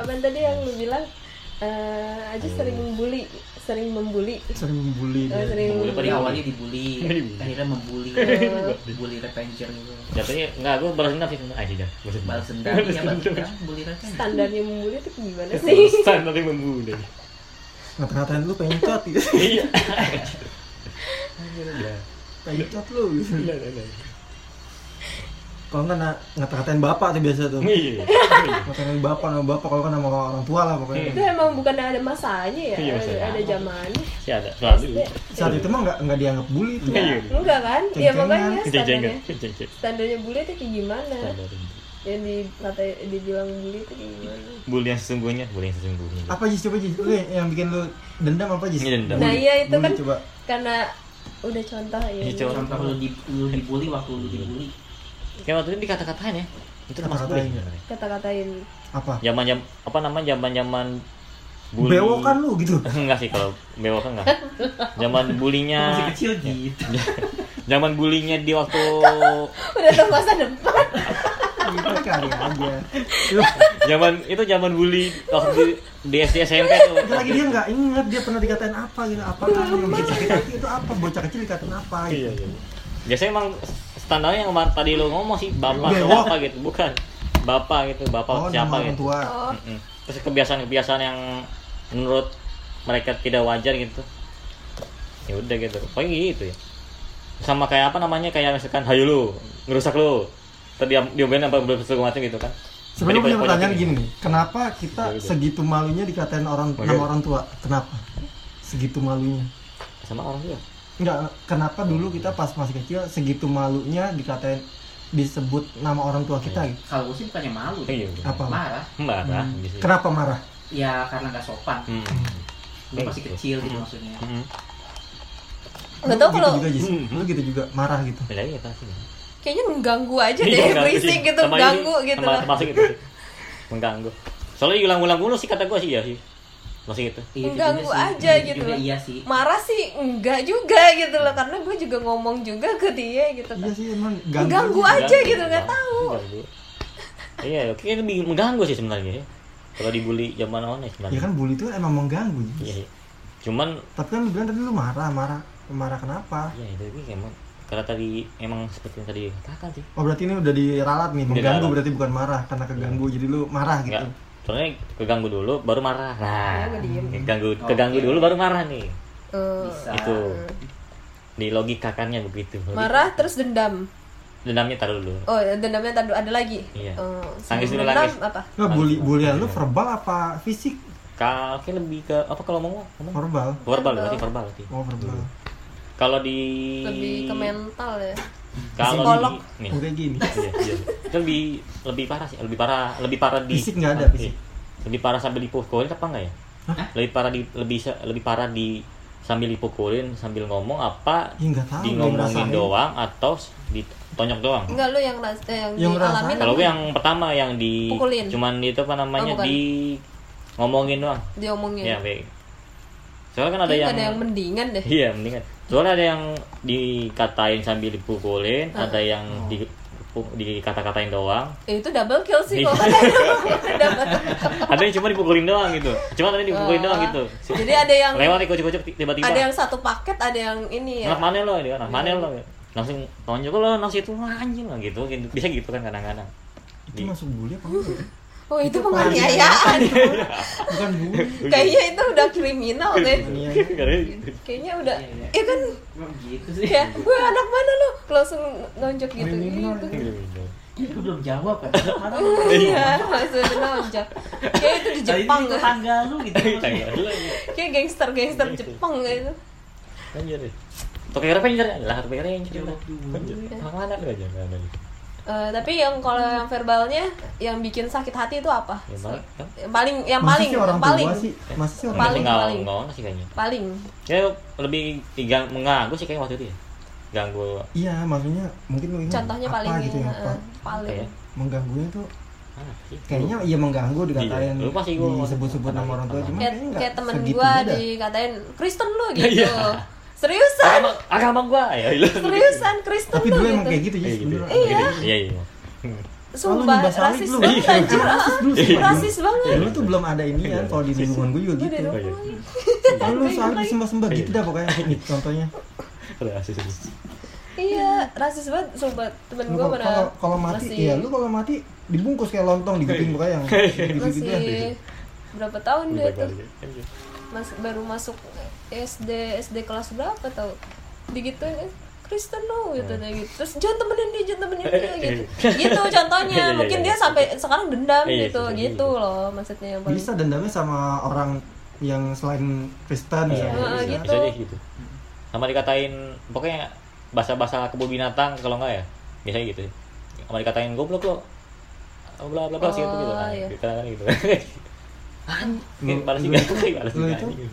apa tadi yang lu bilang eh aja sering membuli sering membuli sering membuli dia. sering Membuli pada awalnya dibully, Dibully. akhirnya membuli, Eh. bully revenger gitu. Jatuhnya enggak gue balas dendam sih aja dah. Balas dendam, iya balas dendam, bully revenger. standarnya membuli itu gimana sih Standar yang membuli. ngata-ngatain lu pencot gitu Iya. pencot lu gitu Iya, iya. Kalau nggak na- ngata-ngatain bapak tuh biasa tuh. Iya. ngata-ngatain bapak nama bapak kalau kan nama orang tua lah pokoknya. Itu emang bukan ada masanya ya? Iya, ada, masanya. ada zamannya. Sih ada. Selalu. Saat itu mah nggak nggak dianggap bully tuh. Iya. enggak kan? Ya makanya standarnya. standarnya bully itu kayak gimana? Yang di kata dibilang bully itu kayak gimana? Bully yang sesungguhnya, bully yang sesungguhnya. apa Jis? Coba Jis. Lu yang bikin lu dendam apa Ini dendam. nah iya itu Bully, kan coba. karena udah contoh ya. Iya, contoh. Contoh lu, di, lu dibully waktu lu dibully. Kayak waktu itu dikata-katain ya. Itu bully Kata-katain. kata-katain apa Zaman jam apa namanya zaman-zaman bully. bewok kan lu gitu enggak sih kalau bewok kan enggak. Zaman bulinya Masih kecil gitu. zaman bulinya di waktu udah tahu masa depan gitu kali aja Lu, zaman itu zaman bully waktu di, di SD SMP tuh. itu lagi dia nggak inget dia pernah dikatain apa gitu apa kan yang bikin sakit hati itu apa bocah kecil dikatain apa Iya, gitu iya. Biasanya emang standarnya yang tadi lo ngomong sih bapak Bewok. siapa gitu, bukan. Bapak gitu, bapak oh siapa nama orang gitu. tua oh. Terus kebiasaan-kebiasaan yang menurut mereka tidak wajar gitu. Ya udah gitu. Pokoknya gitu ya. Sama kayak apa namanya kayak misalkan hayu lu, ngerusak lu. Tadi dia diomelin apa belum segala macam gitu kan. Sebenarnya punya pertanyaan gini nih, kenapa kita Gitu. segitu malunya dikatain orang nama orang tua? Kenapa? Segitu malunya? Sama orang juga. Enggak, kenapa dulu kita pas masih kecil segitu malunya dikatain disebut nama orang tua kita gitu? Kalau gue sih bukannya malu, Iya. Apa? marah. Marah. Hmm. bisa. Kenapa marah? Ya karena nggak sopan. Hmm. Lu masih kecil gitu maksudnya. Hmm. nggak Lu tahu gitu kalau juga Jis, Hmm. lu gitu juga marah gitu. Beda ya pasti. kayaknya mengganggu aja Iya, deh mengganggu berisik gitu Sama ganggu ini, gitu termasuk itu sih. mengganggu soalnya diulang-ulang mulu sih kata gue sih ya sih masih gitu Iya, juga sih. aja Itu gitu loh. Iya sih. marah sih enggak juga gitu loh karena gue juga ngomong juga ke dia gitu kan Iya sih emang ganggu. Mengganggu aja. aja Mengganggu, gitu, nggak tahu. iya kayaknya lebih mengganggu sih sebenarnya ya. kalau dibully zaman online Ya sebenarnya kan bully itu emang mengganggu. Iya iya. cuman Tapi kan lu bilang tadi lu marah, marah, marah kenapa? ya itu emang karena tadi emang seperti yang tadi katakan sih Oh berarti ini udah diralat nih, Udah mengganggu diralat. berarti bukan marah karena keganggu jadi lu marah gitu. enggak soalnya keganggu dulu baru marah nah Iya, keganggu Oke. keganggu dulu baru marah nih Eh, Bisa. itu di logikakannya begitu marah terus dendam dendamnya taruh dulu oh dendamnya tadi ada lagi Iya. Eh, Tangis dulu, nangis. apa Nggak bully bulian lu verbal apa fisik? Kakek lebih ke apa kalau ngomong ngomong Verbal. verbal Verbal. berarti verbal berarti. Oh verbal. Kalau di lebih ke mental ya kalau Psikolog. di nih Udah gini. iya, iya. Itu lebih lebih parah sih lebih parah lebih parah di Fisik nggak ada, Iya. fisik. lebih parah sambil dipukulin apa enggak ya Hah? lebih parah di lebih lebih parah di sambil dipukulin sambil ngomong apa Ya tahu. di ngomongin doang atau ditonjok doang enggak lu yang ras eh, yang, Yang ngerasain. kalau gue yang pertama yang di Pukulin. cuman itu apa namanya Oh, bukan. di ngomongin doang diomongin ya baik soalnya kan ada Kayaknya yang ada yang mendingan deh Iya, mendingan. Soalnya ada yang dikatain sambil dipukulin, ada yang di dikata-katain doang. Eh, itu double kill sih Iya. kok dapat Ada yang cuma dipukulin doang gitu. Cuma tadi dipukulin doang gitu. jadi ada yang Lewat ikut-ikut tiba-tiba. ada yang satu paket ada yang ini ya anak mana lo dia anak mana lo langsung tonjok lo nasi itu anjing lah gitu gitu. bisa gitu kan kadang-kadang Itu masuk bully apa enggak? Oh itu Itu penganiayaan. Bukan bully. kayaknya itu udah kriminal deh. Kayaknya udah Iya, iya. ya kan? Emang gitu sih. ya gue anak mana lo langsung nonjok gitu. Kriminal, gitu. Gue belum jawab kan. Iya langsung nonjok. Kayak itu di Jepang Tadi itu tetangga lu gitu. Lu, kayak gangster gangster Jepang gitu. Anjir. Tokyo Revenger lah, Tokyo Revenger. Orang mana lu aja Eh, tapi yang kalau yang verbalnya yang bikin sakit hati itu apa Ya, kan? yang paling yang Masa paling sih orang paling tua sih? Masa sih orang Paling, paling. enggak sih kayaknya. paling Ya lebih digang, mengganggu sih kayaknya waktu itu ya. Ganggu Iya, maksudnya mungkin contohnya apa paling gitu ya, yang apa? eh, paling Kayak? Mengganggunya tuh ah, sih. kayaknya iya mengganggu dikatain Iya, lu pasti gua- disebut-sebut nama orang tua cuma kayak, kayak temen dah. dikatain Kristen lu gitu Iya. Seriusan agama agama gua ya. seriusan Kristen Tapi lu dulu gitu emang kayak gitu Iya ya gitu. beneran. Iya iya. iya. sumpah rasis lu. banget Iya, anjir rasis ah. rasis banget dulu tuh belum ada ini ya kalau di lingkungan gue juga gitu iya. Kalau lu disembah-sembah gitu dah pokoknya contohnya Rasis. iya rasis banget sumpah temen gue kalau- pernah kalau kalau mati masih iya lu kalau mati dibungkus kayak lontong digituin pokoknya yang gitu-gitu masih dah. berapa tahun dia Udah tuh. Mas baru masuk SD SD kelas berapa tau digituin eh, Kristen lo gitu Hmm. gitu terus jangan temenin dia jangan temenin dia gitu gitu contohnya Iya, iya, mungkin iya. dia sampai sekarang dendam Iya, gitu iya, iya. gitu loh maksudnya yang paling bisa dendamnya sama orang yang selain Kristen Iya, misalnya. Heeh, Bisa. gitu. bisa deh gitu. Sama dikatain pokoknya bahasa-bahasa kebun binatang kalau enggak ya. Biasanya gitu. Sama dikatain goblok lo. Bla bla bla gitu gitu. Oh, Nah, iya. kita kan gitu. Lu- lu juga itu- lu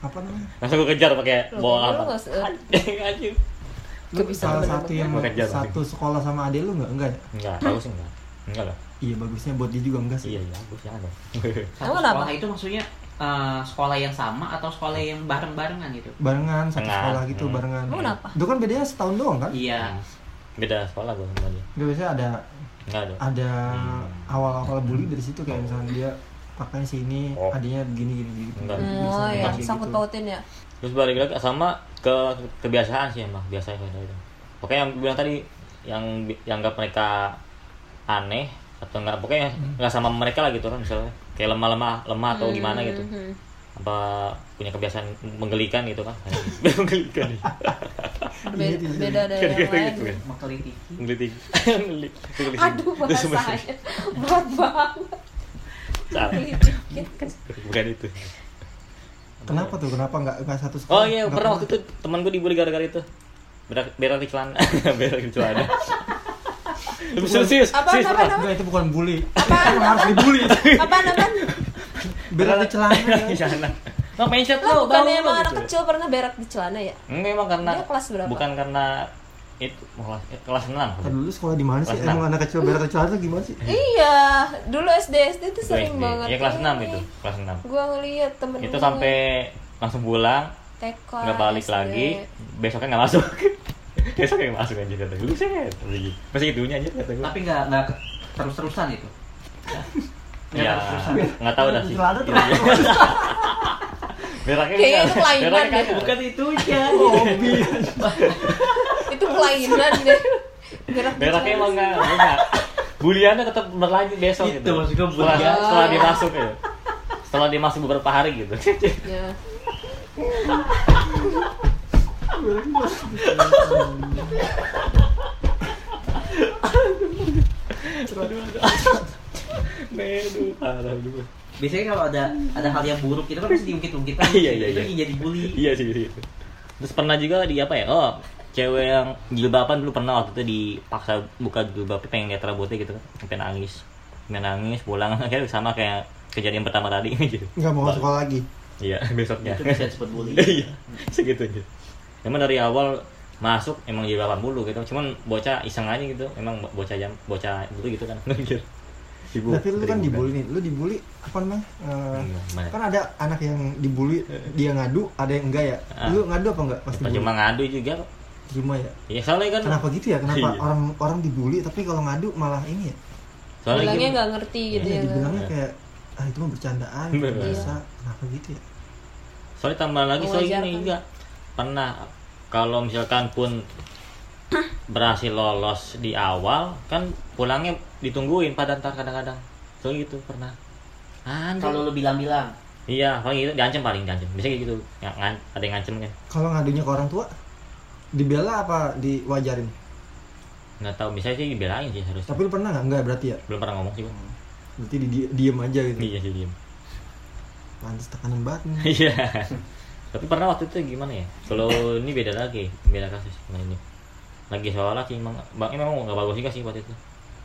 apa namanya Langsung gue kejar pakai Lu bawa lu apa? Anjing. lu bisa salah satu yang kejar, satu sekolah sama adek lu nggak enggak ya? Enggak, bagus enggak. Enggak lah. iya bagusnya buat dia juga enggak sih Iya, iya, bagus jangan dong. Satu sekolah itu maksudnya eh, sekolah yang sama atau sekolah yang bareng-barengan gitu? barengan satu sekolah gitu Hmm. barengan Emang kenapa? itu kan bedanya setahun doang kan Iya. Beda sekolah gue sama dia. Nggak biasanya ada Enggak ada. ada Hmm. awal-awal bully dari situ kayak misalnya dia pakainya sini Oh. adanya begini gini gini Enggak. oh ya kayak sangkut gitu. pautin ya Terus balik lagi sama ke kebiasaan sih emang biasa ya itu. Pokoknya yang bilang tadi yang yang anggap mereka aneh atau enggak pokoknya nggak sama mereka lah gitu kan misalnya kayak lemah-lemah lemah atau gimana gitu Mhm. apa punya kebiasaan menggelikan gitu kan menggelikan Be- Iya, iya. beda dari yang Kira-kira lain gitu kan Mengkeliti. menggelitik aduh bahasanya berat banget Salah. Bukan itu. Kenapa tuh? Kenapa nggak nggak satu sekolah? Oh iya pernah waktu itu teman gue dibully gara-gara itu. Berak berak di celana. Berak di celana. Serius Apa, serius apa, apa? Enggak, itu bukan bully. Emang harus dibully. Apaan apaan berat di celana Berak di ya. celana. Nah, mindset lo lo, bukannya tahu emang lo anak kecil pernah berak di celana ya? Enggak emang karena Dia kelas berapa? Bukan karena itu kelas kelas 6. Kan dulu sekolah di mana sih enam. emang anak kecil berat di celana tuh gimana sih iya dulu SD SD tuh sering banget Iya kelas 6 ini. itu, kelas 6. gua ngeliat temen Itu gue sampai langsung pulang, TK nggak balik SD. lagi, besoknya nggak masuk. besoknya nggak masuk aja kata gue. Lu set lagi. Masih itunya aja kata gue. Tapi nggak nggak terus-terusan itu. Ya, terus-terusan. nggak tahu dah sih. Iya, iya. Beraknya Kayaknya itu kelainan deh. kagak. Bukan itunya. hobi itu kelainan deh berak Beraknya emang enggak, enggak. Buliannya tetap berlanjut besok Itu gitu. maksud gue setelah, bulian. setelah dia masuk ya. Setelah dia masuk beberapa hari gitu. ya Aduh, parah dulu. Biasanya kalau ada ada hal yang buruk itu kan pasti diungkit-ungkit kan. Iya, iya, Itu iya. jadi bully. Iya sih, iya. Terus pernah juga di apa ya? Oh, cewek yang jilbaban dulu pernah waktu itu dipaksa buka jilbabnya pengen lihat rambutnya gitu kan. Sampai nangis. Sampai nangis pulang akhirnya sama kayak kejadian pertama tadi gitu. nggak mau sekolah lagi Iya, besoknya. Itu bisa disebut bully. Iya, segitunya. Emang dari awal masuk emang jilbaban dulu gitu. Cuman bocah iseng aja gitu. Emang bocah jam bocah dulu gitu kan. Gitu. Ibu, tapi lu kan muda. dibully nih lu dibully apa namanya mana? kan ada anak yang dibully dia ngadu ada yang enggak ya Ah. lu ngadu apa enggak pas cuma ngadu juga cuma ya? Iya, soalnya kan kenapa gitu ya? Kenapa Iya. orang orang dibully tapi kalau ngadu malah ini ya? Soalnya bilangnya nggak ngerti gitu Iya, ya kan? dibilangnya kayak ah itu mah bercandaan Bener. biasa. Kenapa gitu ya? Soalnya tambah lagi soalnya Mewajarkan. gini juga pernah kalau misalkan pun berhasil lolos di awal kan pulangnya ditungguin pada ntar kadang-kadang. Soalnya gitu pernah. Kalau lu bilang-bilang, iya paling gitu diancam paling diancam. Biasanya kayak gitu ya, ngan- ada yang ngancem kan. Kalau ngadunya ke orang tua dibela apa diwajarin? Nggak tahu biasanya sih dibelain sih harus. Tapi lu pernah nggak? Enggak berarti ya? Belum pernah ngomong sih gua berarti di, diem aja gitu. Iya sih diem. Pantas tekanan banget iya. Tapi pernah waktu itu gimana ya? Kalau ini beda lagi beda kasus nah ini. Lagi sholat sih emang bang emang nggak bagus juga sih waktu itu.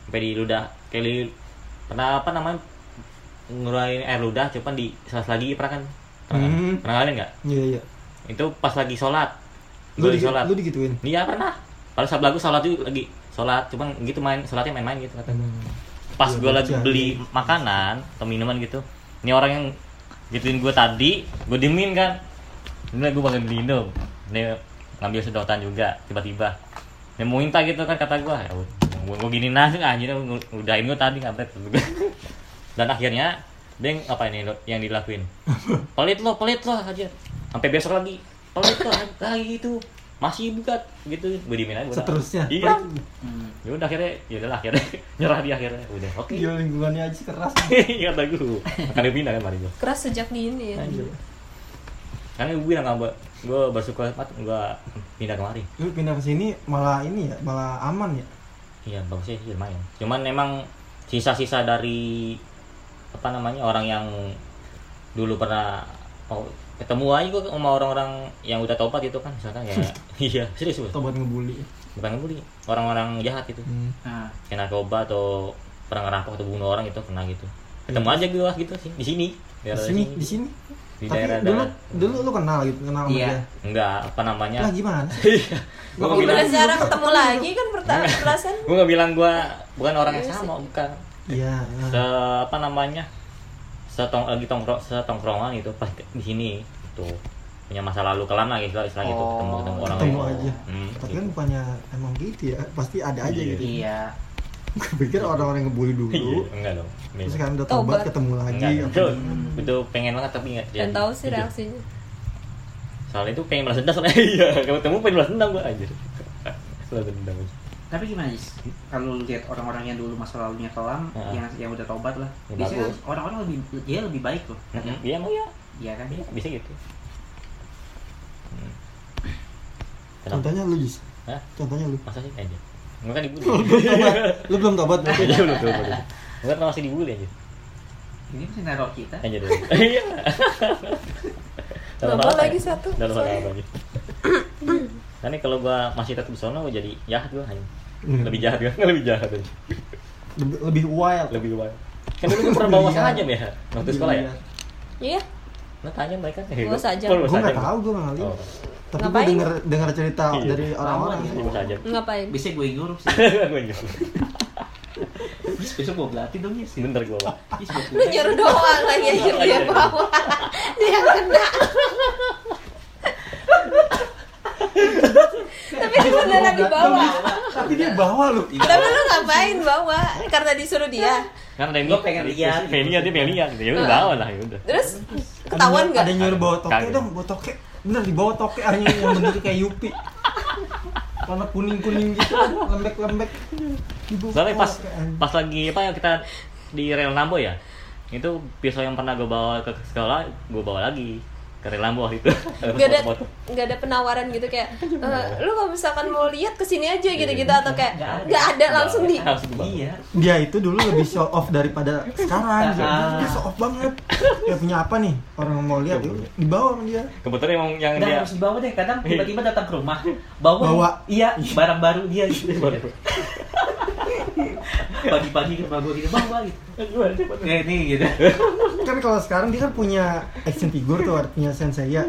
Sampai di ludah di pernah apa namanya? Ngurangin air ludah cuman di salah lagi pernah kan? Pernah, kan? Hmm. pernah kalian nggak? Iya iya. Itu pas lagi sholat lu, gue di, sholat. lu digituin? Iya pernah. Pada saat lagu sholat juga lagi. Sholat cuman gitu main sholatnya main-main gitu kata gue pas Iya, gue lagi beli makanan atau minuman gitu ini orang yang gituin gue tadi gue diemin kan. Ini gue bakal minum ini ngambil sedotan juga tiba-tiba. Dia mau minta gitu kan kata gue ya gue gue gini nasi anjir udahin gue tadi kampret. Dan akhirnya dia yang- apa ini yang dilakuin? Pelit lo pelit lo aja sampai besok lagi pelit lo lagi itu masih buka gitu gue diemin aja. Seterusnya. iya Hmm. ya udah akhirnya ya udah akhirnya nyerah di akhirnya udah oke Iya lingkungannya aja keras. kata gue akan pindah kan mari gue keras sejak dini ya Anjir. Karena gue bilang sama gue bersyukur banget gue pindah kemari. Lu pindah ke sini malah ini ya, malah aman ya. Iya bagusnya sih lumayan. Cuman memang sisa-sisa dari apa namanya orang yang dulu pernah oh, ketemu aja gue sama orang-orang yang udah tobat itu kan misalkan ya. Iya serius gue Tobat ngebully. bukan ngebully orang-orang jahat itu Hmm. Nah, kena narkoba atau pernah ngerampok atau bunuh orang itu kena gitu. Ketemu aja gue gitu sih di sini. Di sini, di sini. di Tapi daerah dulu daerah dulu lu kenal gitu, kenal sama Iya. dia. enggak apa namanya? Lah gimana? Gua nggak gimana bilang cara ketemu lagi kan pertama perasaan gue nggak bilang gue bukan orang yang Iya sama bukan. Iya. se apa namanya setong lagi tongkrong setongkrongan gitu pas di sini tuh punya masa lalu kelam lah istilah istilah gitu Oh, ketemu ketemu orang Ketemu lain. aja. Hmm, Tapi gitu. kan bukannya emang gitu ya, pasti ada aja Iya. gitu. iya. Gue pikir orang-orang yang ngebully Iya, dulu, enggak dong terus sekarang udah tobat, Tobat. ketemu lagi. enggak apa itu, itu pengen banget tapi enggak dan tahu sih reaksinya soalnya itu pengen balas dendam soalnya iya ketemu pengen balas dendam gue anjir balas dendam aja Tapi gimana sih? Kalau lu lihat orang-orang yang dulu masa lalunya kelam, Heeh. yang yang udah tobat lah, Ya, biasanya bagus. orang-orang lebih dia lebih baik loh. Iya mau ya Iya kan? Iya, bisa gitu Hmm. Contohnya lu, Jis. Hah? Contohnya lu. masa sih aja Enggak kan dibully Lu belum tobat berarti. Iya belum tuh Enggak masih dibully aja Ini masih naruh kita. aja dulu iya apa lagi ya? satu, dalam hal karena kalau gua masih tetap di sana gua jadi jahat gua hanya Hmm. lebih jahat gua lebih jahat aja Lebih, lebih wild. lebih wild kan dulu gua pernah bawa Lebih sajam ya waktu sekolah ya iya nah tanya mereka Bawa sajam. Oh, bawa Gue nggak sajam. tahu gue nggak lihat. Oh. Tapi gue denger dengar cerita Iya. dari orang-orang. Sajam ngapain Bisa gue ignorant sih. Gua ingat. Terus besok gue berlatih dong ya sih. bentar gua sebab lu nyuruh doang lagi aja dia bawa dia yang kena tapi dia beneran dibawa Tapi dia bawa lu. tapi lu ngapain bawa? Karena disuruh dia. Ada yang Gua pengen lihat. pengen lihat dia pengen lihat ya udah bawa lah ya udah. Terus ketahuan Ada nggak yang nyuruh bawa toke dong, bawa toke. Bener dibawa toke hanya yang bentuknya kayak Yupi. Warna kuning-kuning gitu, lembek-lembek. Soalnya pas pas lagi apa ya kita di rel Nambo ya itu pisau yang pernah gue bawa ke sekolah gue bawa lagi Nambo waktu itu nggak ada nggak ada penawaran gitu kayak "Eh, lu kalau misalkan mau lihat ke sini aja gitu gitu Iya. atau kayak Nggak ada. langsung di. Iya. Dia itu dulu lebih show off daripada sekarang. Ah. Dia show off banget. Dia punya apa nih? Orang mau lihat, ya dibawa sama dia. kebetulan emang yang Nggak dia harus dibawa deh. Kadang tiba-tiba datang ke rumah, bawa. Bawa. Iya, barang baru dia gitu. Pagi-pagi ke rumah gue gitu, bawa gitu. Kayak nih gitu. Kan kalau sekarang dia kan punya action figure tuh artinya sensei ya.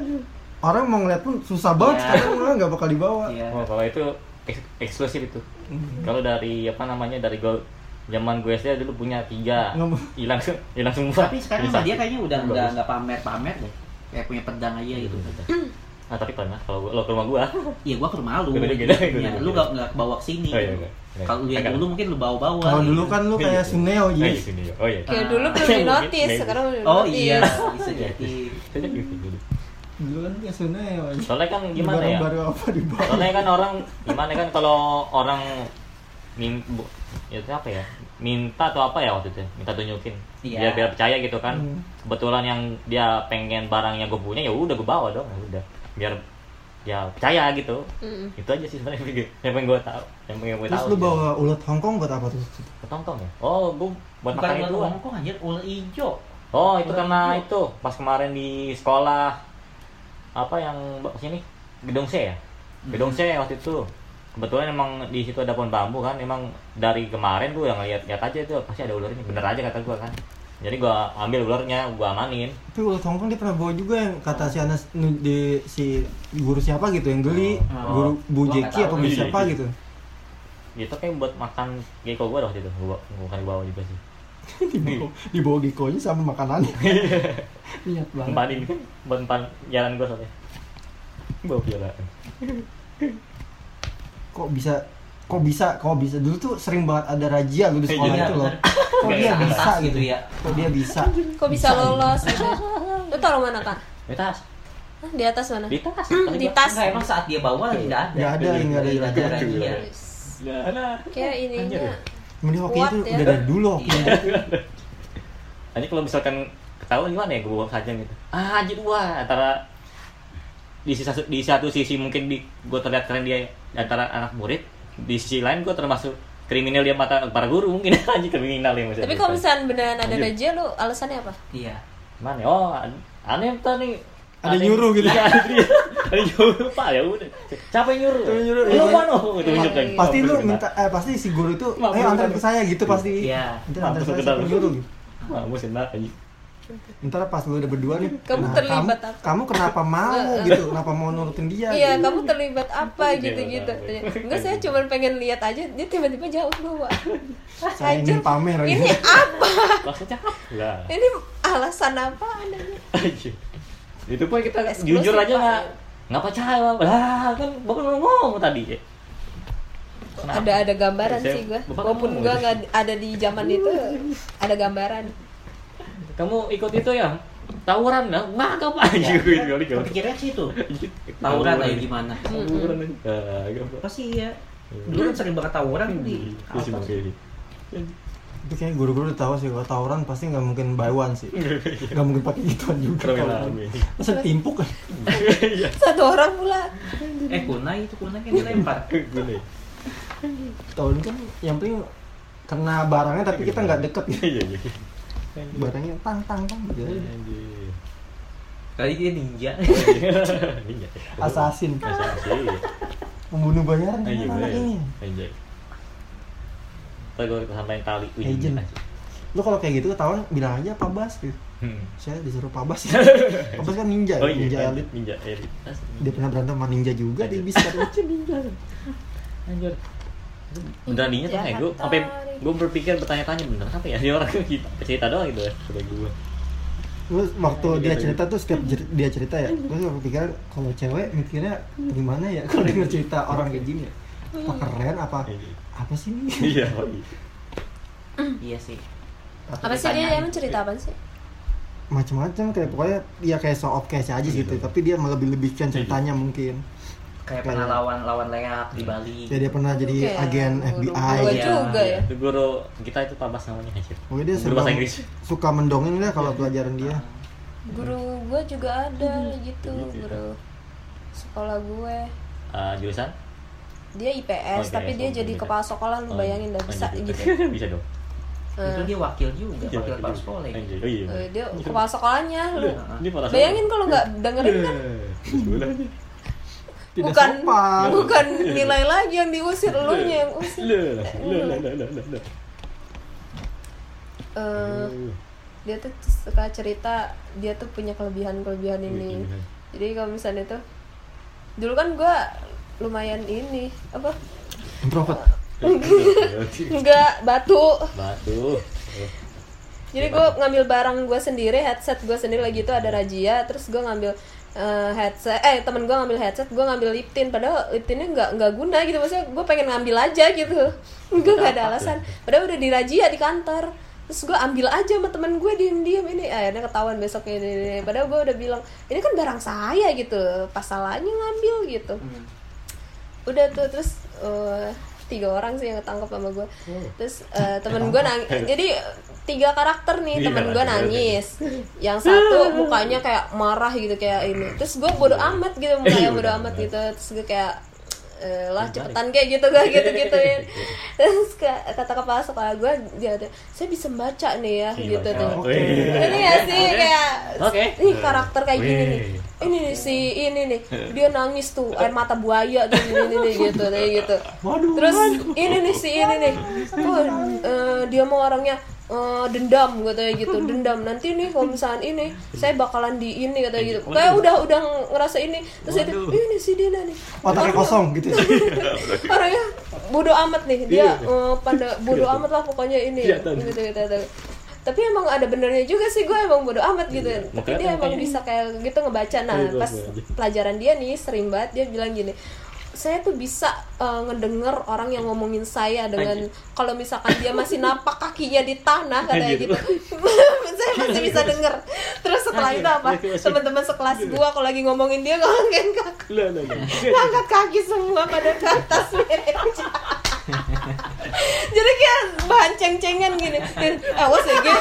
Orang mau ngeliat pun susah banget Iya. sekarang malah nggak bakal dibawa. Iya. Oh, kalau itu eks- eksklusif itu. Hmm. Kalau dari apa namanya dari gue zaman gue SD dulu punya tiga, hilang se- hilang semua. Tapi sekarang sama dia kayaknya udah Bagus. nggak nggak pamer-pamer deh. Kayak punya pedang aja gitu. Ah tapi pernah kalau lo ke rumah gua. Iya, gua ke rumah lu. Gede-gede, Ya, gede-gede. lu nggak nggak bawa ke sini. Oh iya enggak. Kalau lu yang dulu mungkin lu bawa-bawa. Kalau gitu. dulu kan lu kayak Oh iya Jis. sini. Oh iya. kayak dulu belum di notice Maybe. sekarang udah di Oh iya, bisa jadi. Saya juga gitu. Dulu kan kayak. Jis. Soalnya kan gimana ya? baru apa? Soalnya kan orang gimana kan kalau orang min bu- ya itu apa ya? Minta atau apa ya waktu itu? Minta tunjukin. Iya. Biar biar percaya gitu kan. Hmm. Kebetulan yang dia pengen barang yang gue punya ya udah gue bawa dong, ya udah. Biar ya percaya gitu. Mm-mm. Itu aja sih sebenarnya yang pengen gue tahu. Yang pengen gue Terus tahu. lu bawa ulat Hongkong buat apa tuh? Ketongtong ya? Oh, gue buat Bukan makan ular itu. Hongkong anjir, ular hijau. Oh, itu Ular karena hijau. itu pas kemarin di sekolah apa yang sini gedung C ya? Gedung C waktu itu. Kebetulan emang di situ ada pohon bambu kan, emang dari kemarin gue yang lihat lihat aja itu pasti ada ular ini, bener aja kata gue kan. Jadi gue ambil ularnya, gue amanin. Tapi ulat Hongkong dia pernah bawa juga yang kata si Anas di si guru siapa gitu yang geli, Oh. guru Bu Gua Jeki apa tahu. Bu Iya, siapa iya. gitu. Itu kayak buat makan gecko gue waktu itu, gue bukan dibawa juga sih. dibawa, dibawa Giko aja sama makanannya. Niat banget. Empanin, buat empan jalan gue soalnya. Bawa piala. Kok bisa kok bisa kok bisa dulu tuh sering banget ada razia lu di sekolah Iya, itu loh kok dia Kayak bisa gitu gitu ya. kok dia bisa kok bisa lolos gitu lu taruh mana kan Di tas. Di atas mana Di tas. Hmm, di tas emang saat dia bawa nggak ada. Nggak ada, nggak ada razia. Ya, nah. kayak ininya Mending hoki itu ya. udah dari dulu hoki Iya. Nanti kalau misalkan ketahuan gimana ya gue bawa saja gitu. Ah, anjir wah antara di sisa di satu sisi mungkin di gue terlihat keren dia antara anak murid, di sisi lain gue termasuk kriminal dia mata para guru mungkin. Aja kriminal ya maksudnya. tapi kalau misalnya beneran ada razia lu alasannya apa? Iya. mana? Oh an- aneh entah nih. Ada aneh- nyuruh gitu. Iya, ada dia. ada nyuruh. Pak ya udah. Siapa yang nyuruh? Yang nyuruh? lu Iya. mana? Oh itu tunjuk lagi pasti lu minta eh pasti si guru itu ayo antar ke saya gitu pasti. Iya. Ntar antar Mampus saya nyuruh gitu. Mampus kena aja ntar pas lu udah berdua nih Kamu nah, terlibat kamu, apa? kamu kenapa mau gitu? Kenapa mau nurutin dia iya gitu. kamu terlibat apa Iya, gitu gitu. iya. enggak saya cuma pengen lihat aja. Dia tiba-tiba jauh bawa saya ingin pamer ini gitu. apa? Maksudnya apa? Lah ini alasan apa adanya? Itu pun kita Eksklusif, jujur aja nggak nggak percaya Bang. lah kan bapak ngomong tadi. Ya Kenapa? ada ada gambaran Saya- sih gua. Bapak walaupun gitu. nggak ada di zaman itu ada gambaran kamu ikut itu ya? Tawuran lah. Nggak apa. Aja Ya, gitu kali kali Kepikiran sih itu. Tawuran aja gimana? tawuran. Aja Kagak, Pak. Pasti ya. Dulu kan sering banget tawuran di Iya sih, atas. Bang, kayak itu kayaknya guru-guru udah tahu sih kalau tawuran pasti nggak mungkin buy one sih. Gitu. nggak mungkin pakai gituan juga. Lah, masa ditimpuk kan? Satu orang pula. Eh kunai itu kunai kan dilempar. Tawuran kan yang penting kena barangnya tapi kita nggak deket. Ya Iya, iya. Barangnya tang tang tang gitu. Anjir. Kali dia ninja. Iya. Assassin. Assassin. membunuh bayaran Anjir, gimana anak ini Anjir. Ntar gue sampai tali Agent. lu kalau kayak gitu ketahuan bilang aja Pak Bas gitu Hmm. saya disuruh Pak Bas Pak Bas kan ninja Oh ninja iya, elit ninja elit. dia pernah berantem sama ninja juga dia bisa ninja Anjir. Beraninya tuh Jahat gue sampai gue berpikir bertanya-tanya bener apa ya dia orang kita cerita doang gitu ya kata gue. Terus waktu dia gitu. cerita tuh setiap dia cerita ya, terus aku pikiran kalau cewek mikirnya gimana ya kalau denger cerita orang kayak gini ya. Apa keren apa apa sih ini? Iya, iya. Iya sih. apa sih dia emang cerita apa sih Macam-macam kayak pokoknya dia kayak show off aja gitu, Iya. tapi dia melebih-lebihkan ceritanya mungkin. Kayak pernah lawan lawan leak di Bali. Ya dia pernah jadi Kayak agen guru FBI. gua Iya. juga ya Itu guru kita itu Pak Bas namanya anjir. Pokoknya dia Guru bahasa Inggris. suka mendongeng lah kalau pelajaran dia. guru gua juga ada gitu guru sekolah gue Eh, jurusan? dia IPS Oh, tapi IPS, dia oh, jadi kepala sekolah lu Oh, bayangin dah bisa anjir. gitu Bisa dong. Itu Eh, dia wakil juga, Iya, wakil kepala sekolah. ya. Anjir. Oh iya. eh, dia kepala sekolahnya lu bayangin kalau nggak dengerin kan Tidak bukan sopan. bukan nilai lagi yang diusir lu nya yang usir. Eh, dia tuh suka cerita dia tuh punya kelebihan kelebihan ini. jadi kalau misalnya tuh dulu kan gua lumayan ini apa? Introvert. enggak batu. Batu. jadi gue ngambil barang gue sendiri headset gue sendiri lagi itu ada razia terus gue ngambil eh, headset. Eh temen gue ngambil headset gue ngambil liptin padahal liptinnya nggak nggak guna gitu. Maksudnya gue pengen ngambil aja gitu. Gue nggak ada alasan. padahal udah dirazia di kantor. Terus gue ambil aja sama temen gue diem diem ini akhirnya ketahuan besok ini, ini, padahal gue udah bilang ini kan barang saya gitu. Pas salahnya ngambil gitu. Hmm. udah tuh terus eh, tiga orang sih yang ketangkep sama gue terus eh, temen gue nangis jadi tiga karakter nih Iya, temen gue iya, nangis. Yang satu mukanya kayak marah gitu kayak ini. Terus gue bodo amat gitu mukanya Iya, bodo amat gitu. Terus gue kayak eh, lah cepetan kayak gitu gue gitu gituin terus kata kepala sekolah gue dia ada saya bisa membaca nih ya Iya, gitu tuh. Oke. ini ya sih kayak Oke. ini karakter kayak gini nih. Ini nih si ini nih. Dia nangis tuh air mata buaya tuh ini nih, nih, gitu kayak gitu. Terus ini nih si ini nih. Oh eh, dia mau orangnya eh, dendam katanya gitu. Dendam nanti nih kalau misalnya ini saya bakalan di ini katanya gitu. Kayak udah udah ngerasa ini. Terus itu ini si Dina nih. Otaknya kosong gitu. orangnya bodoh amat nih. Dia eh, pada bodoh amat lah pokoknya ini. gitu, gitu, gitu, gitu. tapi emang ada benernya juga sih gue emang bodoh amat gitu. Mau tapi dia kelihatan emang bisa kayak gitu ngebaca. Nah Iya, pas iya, iya. pelajaran dia nih sering banget dia bilang gini saya tuh bisa eh, ngedenger orang yang ngomongin saya dengan kalau misalkan dia masih napak kakinya di tanah katanya Anjir. gitu. Saya masih bisa denger. Terus setelah itu apa? Teman-teman sekelas gua kalau lagi ngomongin dia ngangkat kaki. Ngangkat kaki semua pada ke atas jadi kayak bahan ceng-cengan gini. Eh awas ya ge.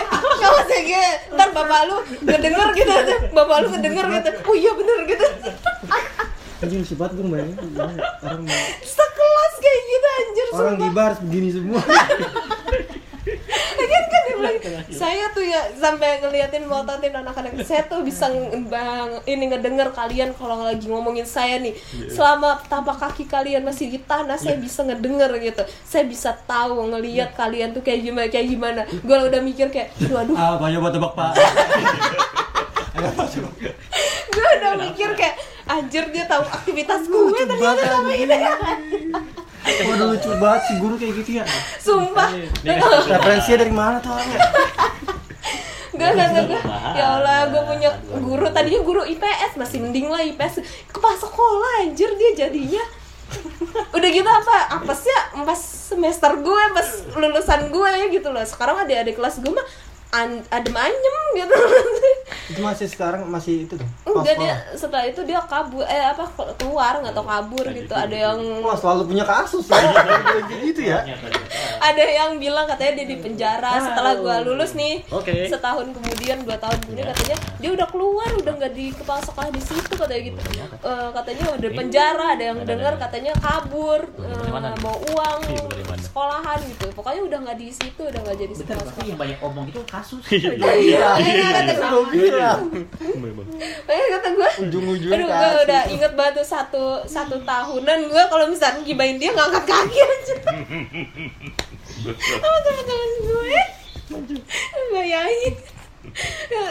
Awas ya ge. Ntar bapak lu ngedenger gitu bapak lu ngedenger gitu. Oh iya bener gitu anjing lucu banget gue bayangin ya, orang mau sekelas kayak gitu anjir orang sumpah. gibar harus begini semua. Lagian kan dia bilang, saya tuh ya sampai ngeliatin melototin anak-anak saya tuh bisa bang ini ngedenger kalian kalau lagi ngomongin saya nih. Selama tapak kaki kalian masih di tanah saya bisa ngedenger gitu. Saya bisa tahu ngeliat kalian tuh kayak gimana kayak gimana. Gue udah mikir kayak waduh. Ah banyak buat tebak pak. Gue udah mikir kayak anjir dia tahu aktivitas gue ternyata sama ini. Waduh lucu banget si guru kayak gitu ya? Sumpah. Referensinya dari mana tuh orangnya? Gak, gak, gak, gak. Ya Allah, gue punya guru. Tadinya guru IPS, masih mending lah IPS Kepala sekolah anjir dia jadinya. Udah gitu apa? Apa sih ya? Pas semester gue, pas lulusan gue ya gitu loh. Sekarang adik-adik kelas gue mah an adem anyem gitu. Itu masih sekarang masih itu tuh. Enggak dia setelah itu dia kabur eh apa keluar nggak tau kabur gitu. ada yang Wah selalu punya kasus ya. gitu ya. ada yang bilang katanya dia di penjara setelah gua lulus nih. Oke. setahun kemudian dua tahun kemudian katanya dia udah keluar udah nggak di kepala sekolah di situ katanya gitu. Eh, katanya udah di penjara ada yang dengar katanya kabur eh, mana? bawa uang sekolahan gitu. Pokoknya udah nggak di situ udah nggak jadi sekolah yang banyak omong itu kasus. Iya. Iya, kata gua. Gue bilang. Eh, kata gue Ujung-ujungnya Aduh, gue udah inget banget tuh satu, satu tahunan gue kalau misalnya gibain dia ngangkat kaki aja Sama teman-teman gue Bayangin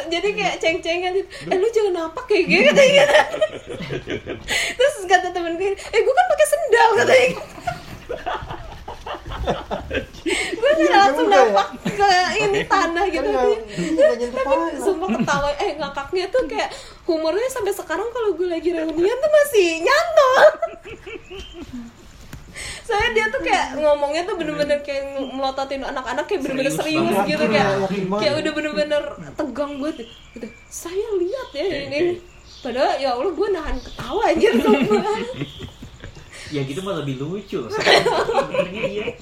jadi kayak ceng-cengan gitu eh lu jangan napak kayak gitu katanya gitu. terus kata temen gue eh gue kan pakai sendal katanya gitu. gue nggak langsung juga ya. napak ke ini tanah gitu Kan nggak nyentuh tapi sumpah ketawa eh ngakaknya tuh kayak humornya sampai sekarang kalau gue lagi reunian tuh masih nyantol saya dia tuh kayak ngomongnya tuh bener-bener kayak melototin anak-anak kayak bener-bener Serius serius, banget. gitu kayak kayak udah bener-bener tegang banget gitu. saya lihat ya ini padahal ya Allah gue nahan ketawa aja sumpah Ya gitu mah lebih lucu. Sebenarnya.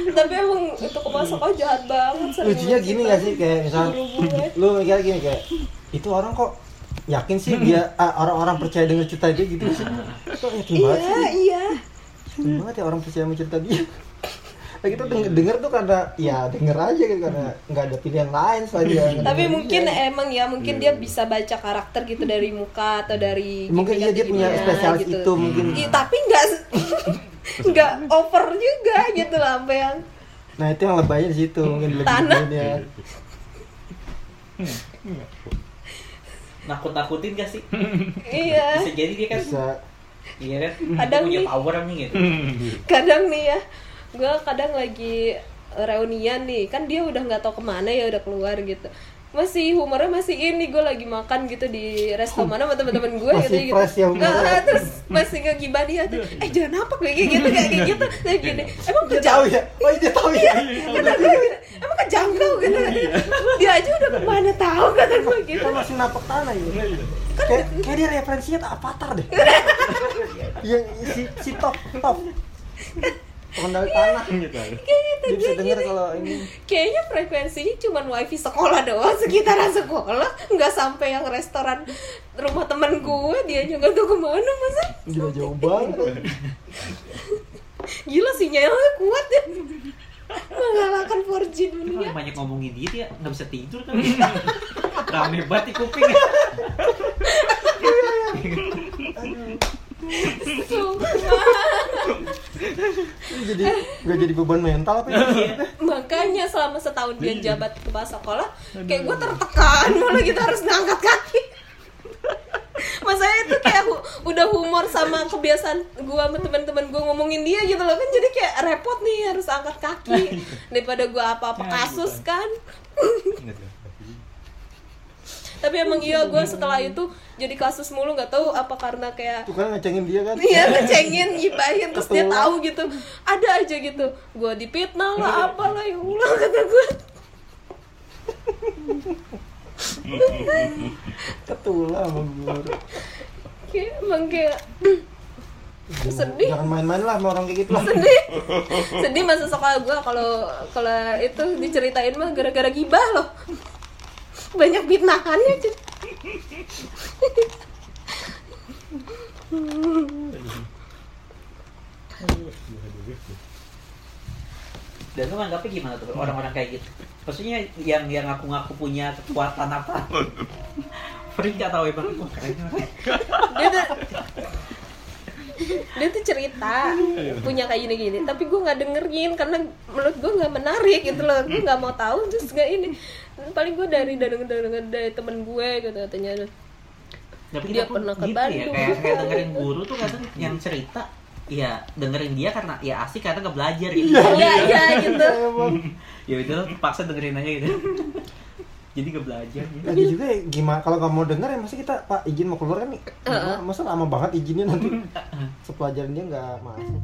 tapi emang itu kepala sekolah jahat banget Lucunya gini gak sih kayak misalnya Guru gue. lu mikir gini kayak itu orang kok yakin sih dia ah, orang-orang percaya dengan cerita dia gitu sih kok yakin banget iya sih iya yakin banget ya orang percaya sama cerita dia nah, kita denger, denger tuh karena ya denger aja gitu karena nggak ada pilihan lain dia tapi ngedenger mungkin dia. emang ya mungkin dia bisa baca karakter gitu dari muka atau dari mungkin iya dia punya spesialis gitu. itu mungkin Iya, tapi nggak nggak over juga gitu lah apa yang nah itu yang lebaynya di situ mungkin lebih Tanah. ya Nakut-nakutin gak sih? iya Bisa jadi dia kan. bisa Iya kan? Kadang Dia punya nih. power nih gitu. kadang nih ya gue kadang lagi reunian nih kan dia udah nggak tahu ke mana ya udah keluar gitu masih humornya masih ini gue lagi makan gitu di resto mana sama teman-teman gue gitu fresh ya. Nah, terus masih ngegibah dia tuh eh jangan apa kayak gitu kayak kayak gitu. Kayak gini emang dia tahu ya? Oh dia tahu ya? Kata gue gitu emang kejangkau gitu. Dia aja udah ke mana tahu kata gue gitu. kita masih napak tanah ya? Kayak kayak dia referensinya tak avatar deh. Yang si si top top pengendali tanah kayak gitu dia bisa gue denger gitu. kalau ini kayaknya frekuensinya cuma wifi sekolah doang sekitaran sekolah nggak sampai yang restoran rumah temen gue dia juga tuh ke mana masa gila jauh banget gila sinyalnya kuat ya mengalahkan 4G Tapi dunia kalau banyak ngomongin dia dia nggak bisa tidur kan. Rame banget di kuping. Sumpah. Ini jadi gak jadi beban mental apa ya? Makanya selama setahun dia jabat kepala sekolah kayak gue tertekan. Malah kita harus ngangkat kaki. Masanya itu kayak hu- udah humor sama kebiasaan gue sama teman-teman gue ngomongin dia gitu loh. Kan jadi kayak repot nih harus angkat kaki daripada gue apa-apa kasus kan tapi emang iya gue setelah itu jadi kasus mulu nggak tahu apa karena kayak Tuh kan ngecengin dia kan. Iya ngecengin, gibahin terus dia tahu gitu. Ada aja gitu. Gua dipitnah lah apalah ya Allah kata gue. Ketulah sama guru. Kayak emang kayak Jangan- Sedih. Jangan main-main lah sama orang kayak gitu lah. sedih. sedih masa sekolah gua kalau kalau itu diceritain mah gara-gara gibah loh. Banyak fitnahannya. cuy. Dan lu nganggapnya gimana tuh orang-orang kayak gitu? Maksudnya yang yang ngaku-ngaku punya kekuatan apa? Freak gak tau emang. Dia tuh dia tuh cerita punya kayak gini-gini tapi gue nggak dengerin karena menurut gue nggak menarik gitu loh gue nggak mau tahu terus nggak ini paling gue dari dari dari, dari temen gue gitu katanya Tapi Dia pernah ke gitu Bandung. Ya, kayak, kayak dengerin guru tuh kadang yang cerita ya dengerin dia karena ya asik karena nggak belajar gitu. iya iya gitu Emang. ya itu paksa dengerin aja gitu. Jadi gak belajar gitu. Lagi juga ya, gimana kalau nggak mau denger ya masa kita Pak izin mau keluar kan nih. Masa lama banget izinnya nanti. Sepelajaran dia nggak masuk.